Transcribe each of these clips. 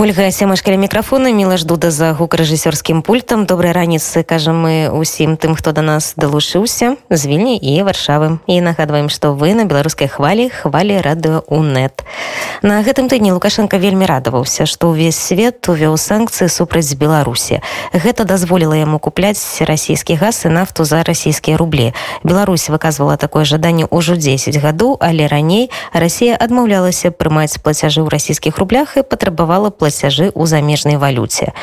ольга сямашкаля мікрафона міла ждуда за гукарэжысёрскім пультам. Добрай раніцы кажам мы усім тым хто да нас далушыўся з вільні і варшавы. І нагадваем што вы на беларускай хвалі хвалі радыо унет на гэтым тыдні лукашенко вельмі радаваўся што ўвесь свет увёў санкцыі супраць беларусі. Гэта дазволіла яму купляць расійскі газ і нафту за расійскія рублі. Беларусь выказвала такое жаданне ўжо 10 гадоў але раней Расія адмаўлялася прымаць плацяжы ў расійскіх рублях і патрабавала плацяжы ў замежнай валюце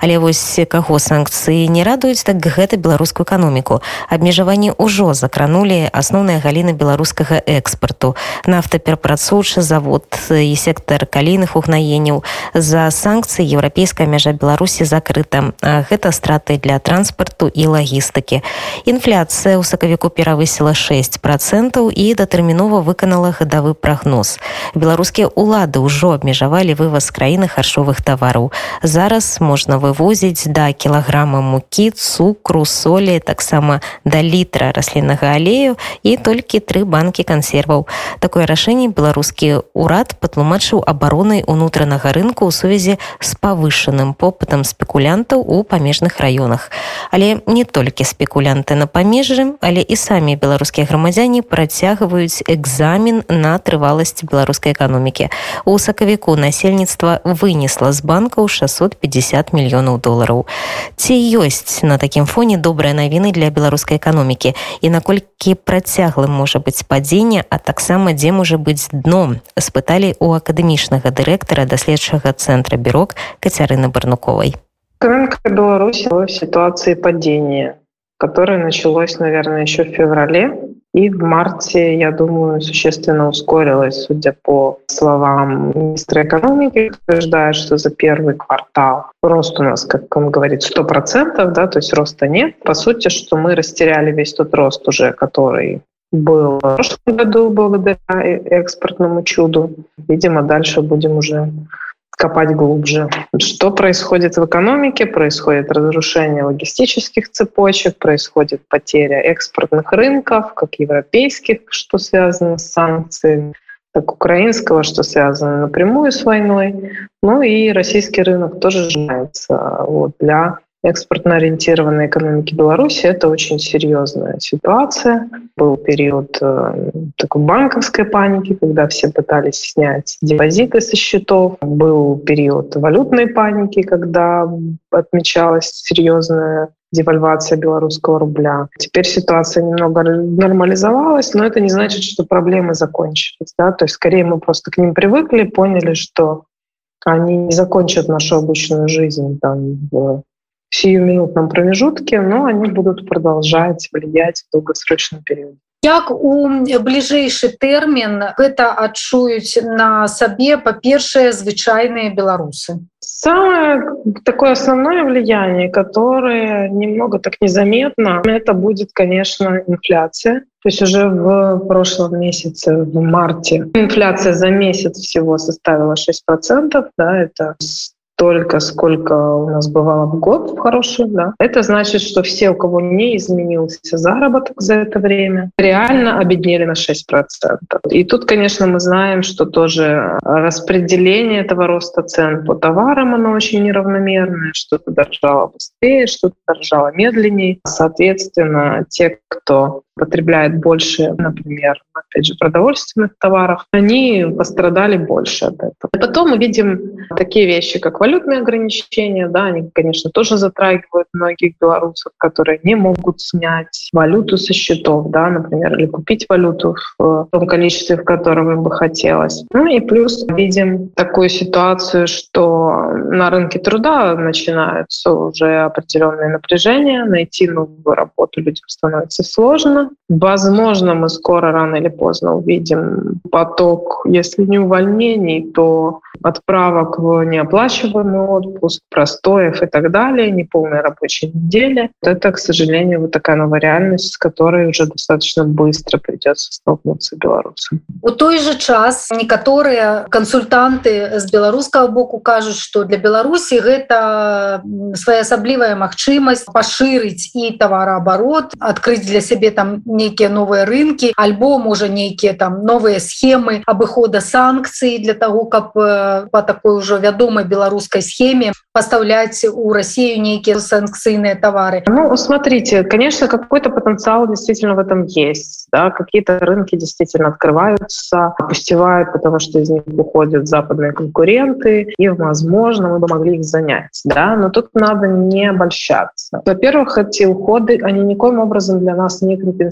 але вось каго санкцыі не радуюць так гэта беларускую эканоміку абмежаванні ўжо закранули асноўная галіна беларускага экспарту нафтаперапрацоўчы завод і сектор калійных угнаенняў за санкцыі еўрапейская мяжа беларусі закрыта гэта страты для транспарту і лагістыкі інфляцыя ў сакавіку перавысіла 6 процентаў і датэрмінова выканала гадавы прагноз беларускія улады ўжо абмежавалі вываз краіны харчовых харчовых тавараў зараз можна вывозіць да кілаграма мукі цукру солі таксама да літра расліннага алею і толькі тры банкі кансерваў такое рашэнне беларускі ўрад патлумачыў абаронай унутранага рынку ў сувязі з павышаным попытам спекулянтаў у памежных раёнах але не толькі спекулянты на памежжы але і самі беларускія грамадзяне працягваюць экзамен на трываласць беларускай эканомікі у сакавіку насельніцтва вы вынесла з банкаў 650 мільёнаў долараў ці ёсць на такім фоне добрыя навіны для беларускай эканомікі і наколькі працяглым можа быць падзенне а таксама дзе можа быць дном спыталі у акадэмічнага дырэктара даследчага цэнтра бюрок кацярыны барнуковай рынка беларуси ситуации падения которое началось наверное еще в феврале И в марте, я думаю, существенно ускорилось, судя по словам министра экономики, утверждает, что за первый квартал рост у нас, как он говорит, 100%, да, то есть роста нет. По сути, что мы растеряли весь тот рост уже, который был в прошлом году благодаря экспортному чуду. Видимо, дальше будем уже копать глубже. Что происходит в экономике? Происходит разрушение логистических цепочек, происходит потеря экспортных рынков, как европейских, что связано с санкциями, так украинского, что связано напрямую с войной. Ну и российский рынок тоже сжимается вот, для экспортно ориентированной экономики Беларуси это очень серьезная ситуация. Был период э, такой банковской паники, когда все пытались снять депозиты со счетов. Был период валютной паники, когда отмечалась серьезная девальвация белорусского рубля. Теперь ситуация немного нормализовалась, но это не значит, что проблемы закончились. Да? То есть скорее мы просто к ним привыкли, поняли, что они не закончат нашу обычную жизнь там, в сиюминутном промежутке, но они будут продолжать влиять в долгосрочном периоде. Як у бліжэйшы тэрмін гэта адчуюць на сабе па-першае звычайныя беларусы. Самое такое основное влияние, которое немного так незаметно, это будет, конечно, инфляция. То есть уже в прошлом месяце, в марте, инфляция за месяц всего составила 6%. Да, это столько, сколько у нас бывало в год хороший, да. Это значит, что все, у кого не изменился заработок за это время, реально обеднели на 6%. И тут, конечно, мы знаем, что тоже распределение этого роста цен по товарам, оно очень неравномерное, что-то дорожало быстрее, что-то дорожало медленнее. Соответственно, те, кто потребляет больше, например, опять же, продовольственных товаров, они пострадали больше от этого. И потом мы видим такие вещи, как валютные ограничения, да, они, конечно, тоже затрагивают многих белорусов, которые не могут снять валюту со счетов, да, например, или купить валюту в том количестве, в котором им бы хотелось. Ну и плюс видим такую ситуацию, что на рынке труда начинаются уже определенные напряжения, найти новую работу людям становится сложно, Возможно, мы скоро, рано или поздно увидим поток, если не увольнений, то отправок в неоплачиваемый отпуск, простоев и так далее, неполной рабочей недели. Это, к сожалению, вот такая новая реальность, с которой уже достаточно быстро придется столкнуться белорусам. У той же час некоторые консультанты с белорусского боку кажут, что для Беларуси это своеасаблівая магчымасць пошырить и товарооборот, открыть для себе там нейкія новыя рынкі альбо можа нейкія там новыя схемы абыхода санкцыі для того каб по такой ужо вядомай беларускай схеме поставлять у Россию некие санкцийные товары? Ну, смотрите, конечно, какой-то потенциал действительно в этом есть. Да? Какие-то рынки действительно открываются, опустевают, потому что из них уходят западные конкуренты, и, возможно, мы бы могли их занять. Да? Но тут надо не обольщаться. Во-первых, эти уходы, они никоим образом для нас не компенсируют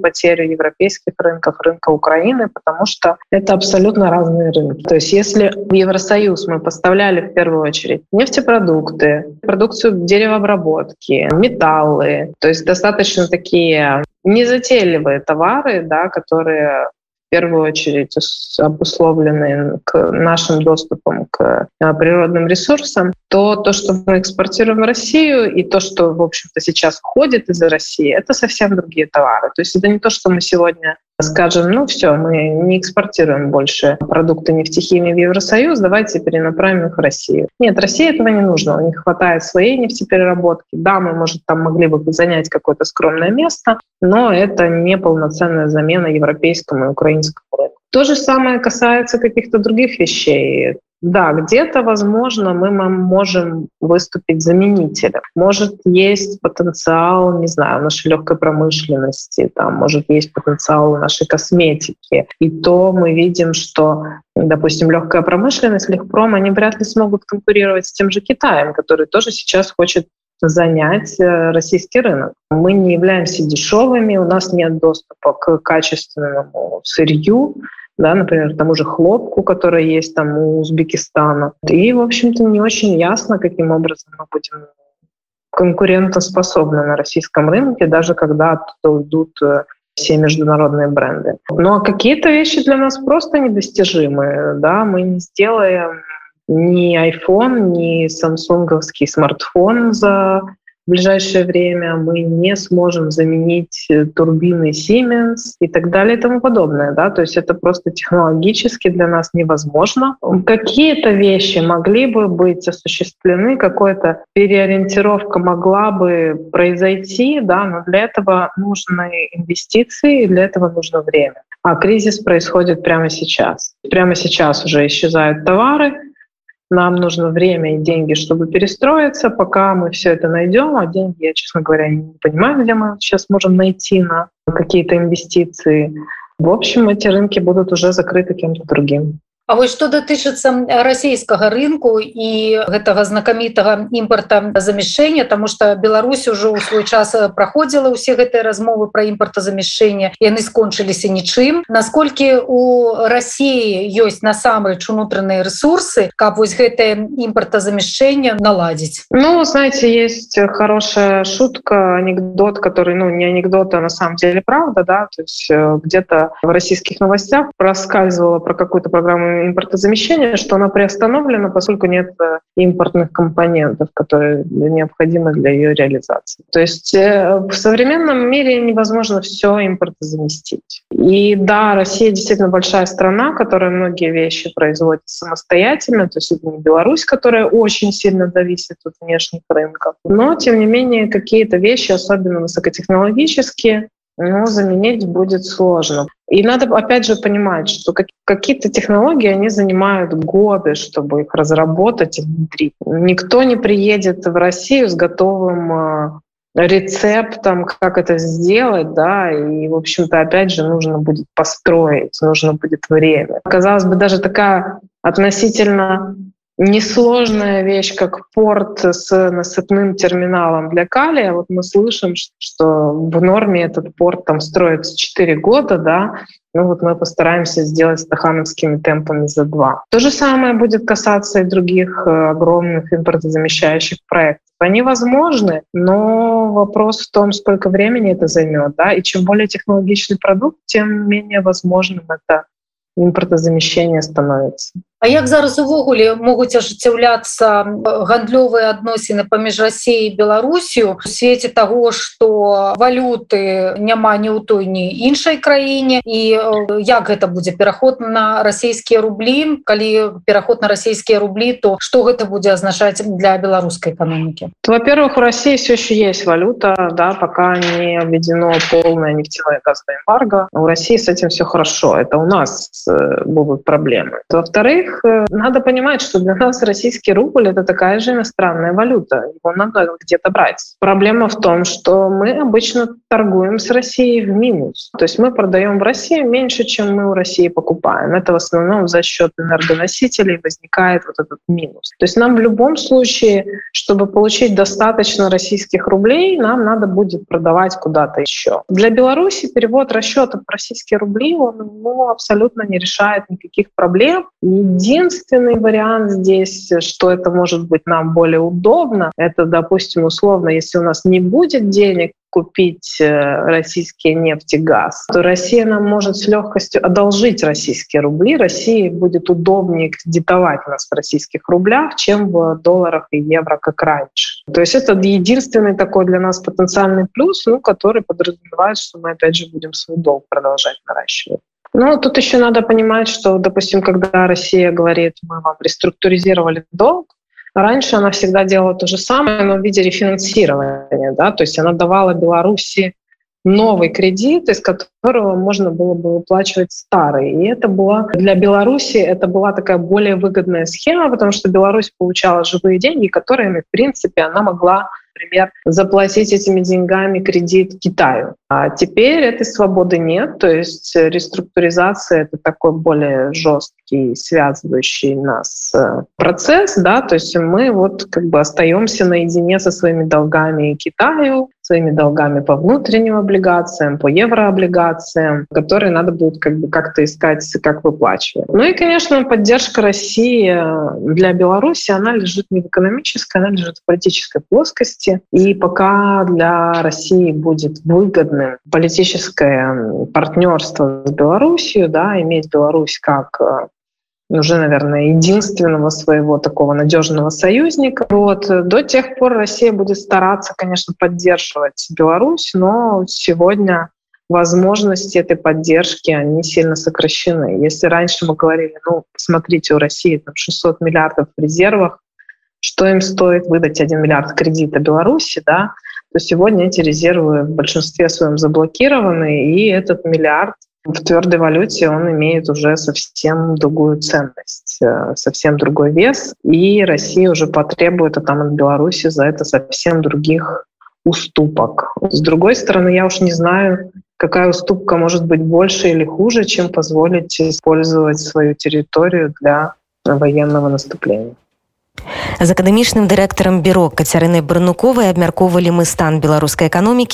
потерю европейских рынков, рынка Украины, потому что это абсолютно разные рынки. То есть если в Евросоюз мы поставляли в первую очередь нефть продукты, продукцию деревообработки, металлы. То есть достаточно такие незатейливые товары, да, которые в первую очередь обусловлены к нашим доступам к э, природным ресурсам, то то, что мы экспортируем в Россию, и то, что, в общем-то, сейчас уходит из России, это совсем другие товары. То есть это не то, что мы сегодня скажем, ну все, мы не экспортируем больше продукты нефтехимии в Евросоюз, давайте перенаправим их в Россию. Нет, России этого не нужно, у них хватает своей нефтепереработки. Да, мы, может, там могли бы занять какое-то скромное место, но это не полноценная замена европейскому и украинскому рынку. То же самое касается каких-то других вещей. Да, где-то, возможно, мы можем выступить заменителем. Может, есть потенциал, не знаю, нашей легкой промышленности, там, может, есть потенциал нашей косметики. И то мы видим, что, допустим, легкая промышленность, легпром, они вряд ли смогут конкурировать с тем же Китаем, который тоже сейчас хочет занять э, российский рынок. Мы не являемся дешевыми, у нас нет доступа к качественному сырью, да, например, тому же хлопку, который есть там у Узбекистана. И, в общем-то, не очень ясно, каким образом мы будем конкурентоспособны на российском рынке, даже когда оттуда уйдут э, все международные бренды. Ну а какие-то вещи для нас просто недостижимы. Да? Мы не сделаем ни iPhone, ни самсунговский смартфон за в ближайшее время мы не сможем заменить э, турбины Siemens и так далее и тому подобное. Да? То есть это просто технологически для нас невозможно. Какие-то вещи могли бы быть осуществлены, какая-то переориентировка могла бы произойти, да, но для этого нужны инвестиции, и для этого нужно время. А кризис происходит прямо сейчас. Прямо сейчас уже исчезают товары, нам нужно время и деньги, чтобы перестроиться, пока мы все это найдем, а деньги, я, честно говоря, не понимаю, где мы сейчас можем найти на какие-то инвестиции. В общем, эти рынки будут уже закрыты кем-то другим. А вось што датычыцца расійскага рынку і гэтага знакамітага імпарта замяшчэння тому что Беларусь ужо ў свой час праходзіла ўсе гэтыя размовы пра імпартазамяшчэння яны скончыліся нічым. Насколькі у Росіі ёсць насамрэч унутраныя ресурсы каб вось гэтае імпартазамяшчэнне наладзіць? Ну знаете есть хорошая шутка анекдот который ну не анекдота на самом деле правда да то есть э, где-то в российских новостях проскальзывала про какую-то программу импортозамещения, что она приостановлена, поскольку нет э, импортных компонентов, которые необходимы для ее реализации. То есть э, в современном мире невозможно все импортозаместить. И да, Россия действительно большая страна, которая многие вещи производит самостоятельно, то есть не Беларусь, которая очень сильно зависит от внешних рынков. Но, тем не менее, какие-то вещи, особенно высокотехнологические, но заменить будет сложно. И надо, опять же, понимать, что какие-то технологии, они занимают годы, чтобы их разработать и внедрить. Никто не приедет в Россию с готовым а, рецептом, как это сделать, да, и, в общем-то, опять же, нужно будет построить, нужно будет время. Казалось бы, даже такая относительно несложная вещь, как порт с насыпным терминалом для калия. Вот мы слышим, что в норме этот порт там строится 4 года, да, ну вот мы постараемся сделать стахановскими темпами за два. То же самое будет касаться и других э, огромных импортозамещающих проектов. Они возможны, но вопрос в том, сколько времени это займет. Да? И чем более технологичный продукт, тем менее возможным это импортозамещение становится. А як зараз увогуле могуць ажыццяўляцца гандлёвыя адносіны паміж Расіяй Беларусію у свеце таго што валюты няма ні ў той ні іншай краіне? І як гэта будзе? Пераход на расійскія рублі? Калі пераход на расійскія рублі то что гэта будзе азначаць для беларускай эканомікі? Во-первых у России все еще есть валюта да пока не введено полное нефтяное газовое эмбарго. У России с этим все хорошо. Это у нас э, будут проблемы. Во-вторых э, надо понимать что для нас российский рубль это такая же иностранная валюта его надо где-то брать. Проблема в том что мы обычно торгуем с Россией в минус. То есть мы продаем в России меньше чем мы у России покупаем. Это в основном за счет энергоносителей возникает вот этот минус. То есть нам в любом случае чтобы получить достаточно российских рублей нам надо будет продавать куда-то еще. Для Беларуси перевод расчетов российские рубли он ну, абсолютно не решает никаких проблем единственный вариант здесь что это может быть нам более удобно это допустим условно если у нас не будет денег купить э, российские нефть и газ, то Россия нам может с легкостью одолжить российские рубли. России будет удобнее кредитовать нас в российских рублях, чем в долларах и евро, как раньше. То есть это единственный такой для нас потенциальный плюс, ну, который подразумевает, что мы опять же будем свой долг продолжать наращивать. Ну, тут еще надо понимать, что, допустим, когда Россия говорит, мы вам реструктуризировали долг, Раньше она всегда делала то же самое, но в виде рефинансирования. Да? То есть она давала Беларуси новый кредит, из которого можно было бы выплачивать старый. И это была для Беларуси это была такая более выгодная схема, потому что Беларусь получала живые деньги, которыми, в принципе, она могла например, заплатить этими деньгами кредит Китаю. А теперь этой свободы нет, то есть реструктуризация — это такой более жесткий, связывающий нас э, процесс, да, то есть мы вот как бы остаемся наедине со своими долгами Китаю, своими долгами по внутренним облигациям, по еврооблигациям, которые надо будет как бы как-то искать, как выплачивать. Ну и, конечно, поддержка России для Беларуси, она лежит не в экономической, она лежит в политической плоскости. И пока для России будет выгодным политическое партнерство с Беларусью, да, иметь Беларусь как э, уже, наверное, единственного своего такого надежного союзника. Вот. До тех пор Россия будет стараться, конечно, поддерживать Беларусь, но сегодня возможности этой поддержки, они сильно сокращены. Если раньше мы говорили, ну, смотрите, у России там 600 миллиардов в резервах, что им стоит выдать 1 миллиард кредита Беларуси, да, то сегодня эти резервы в большинстве своем заблокированы, и этот миллиард в твердой валюте он имеет уже совсем другую ценность, э, совсем другой вес, и Россия уже потребует а там от Беларуси за это совсем других уступок. С другой стороны, я уж не знаю, какая уступка может быть больше или хуже, чем позволить использовать свою территорию для военного наступления. З акадэмічным дырэктарам бюро кацярыны барнуковай абмяркоўвалі мы стан беларускай эканомікі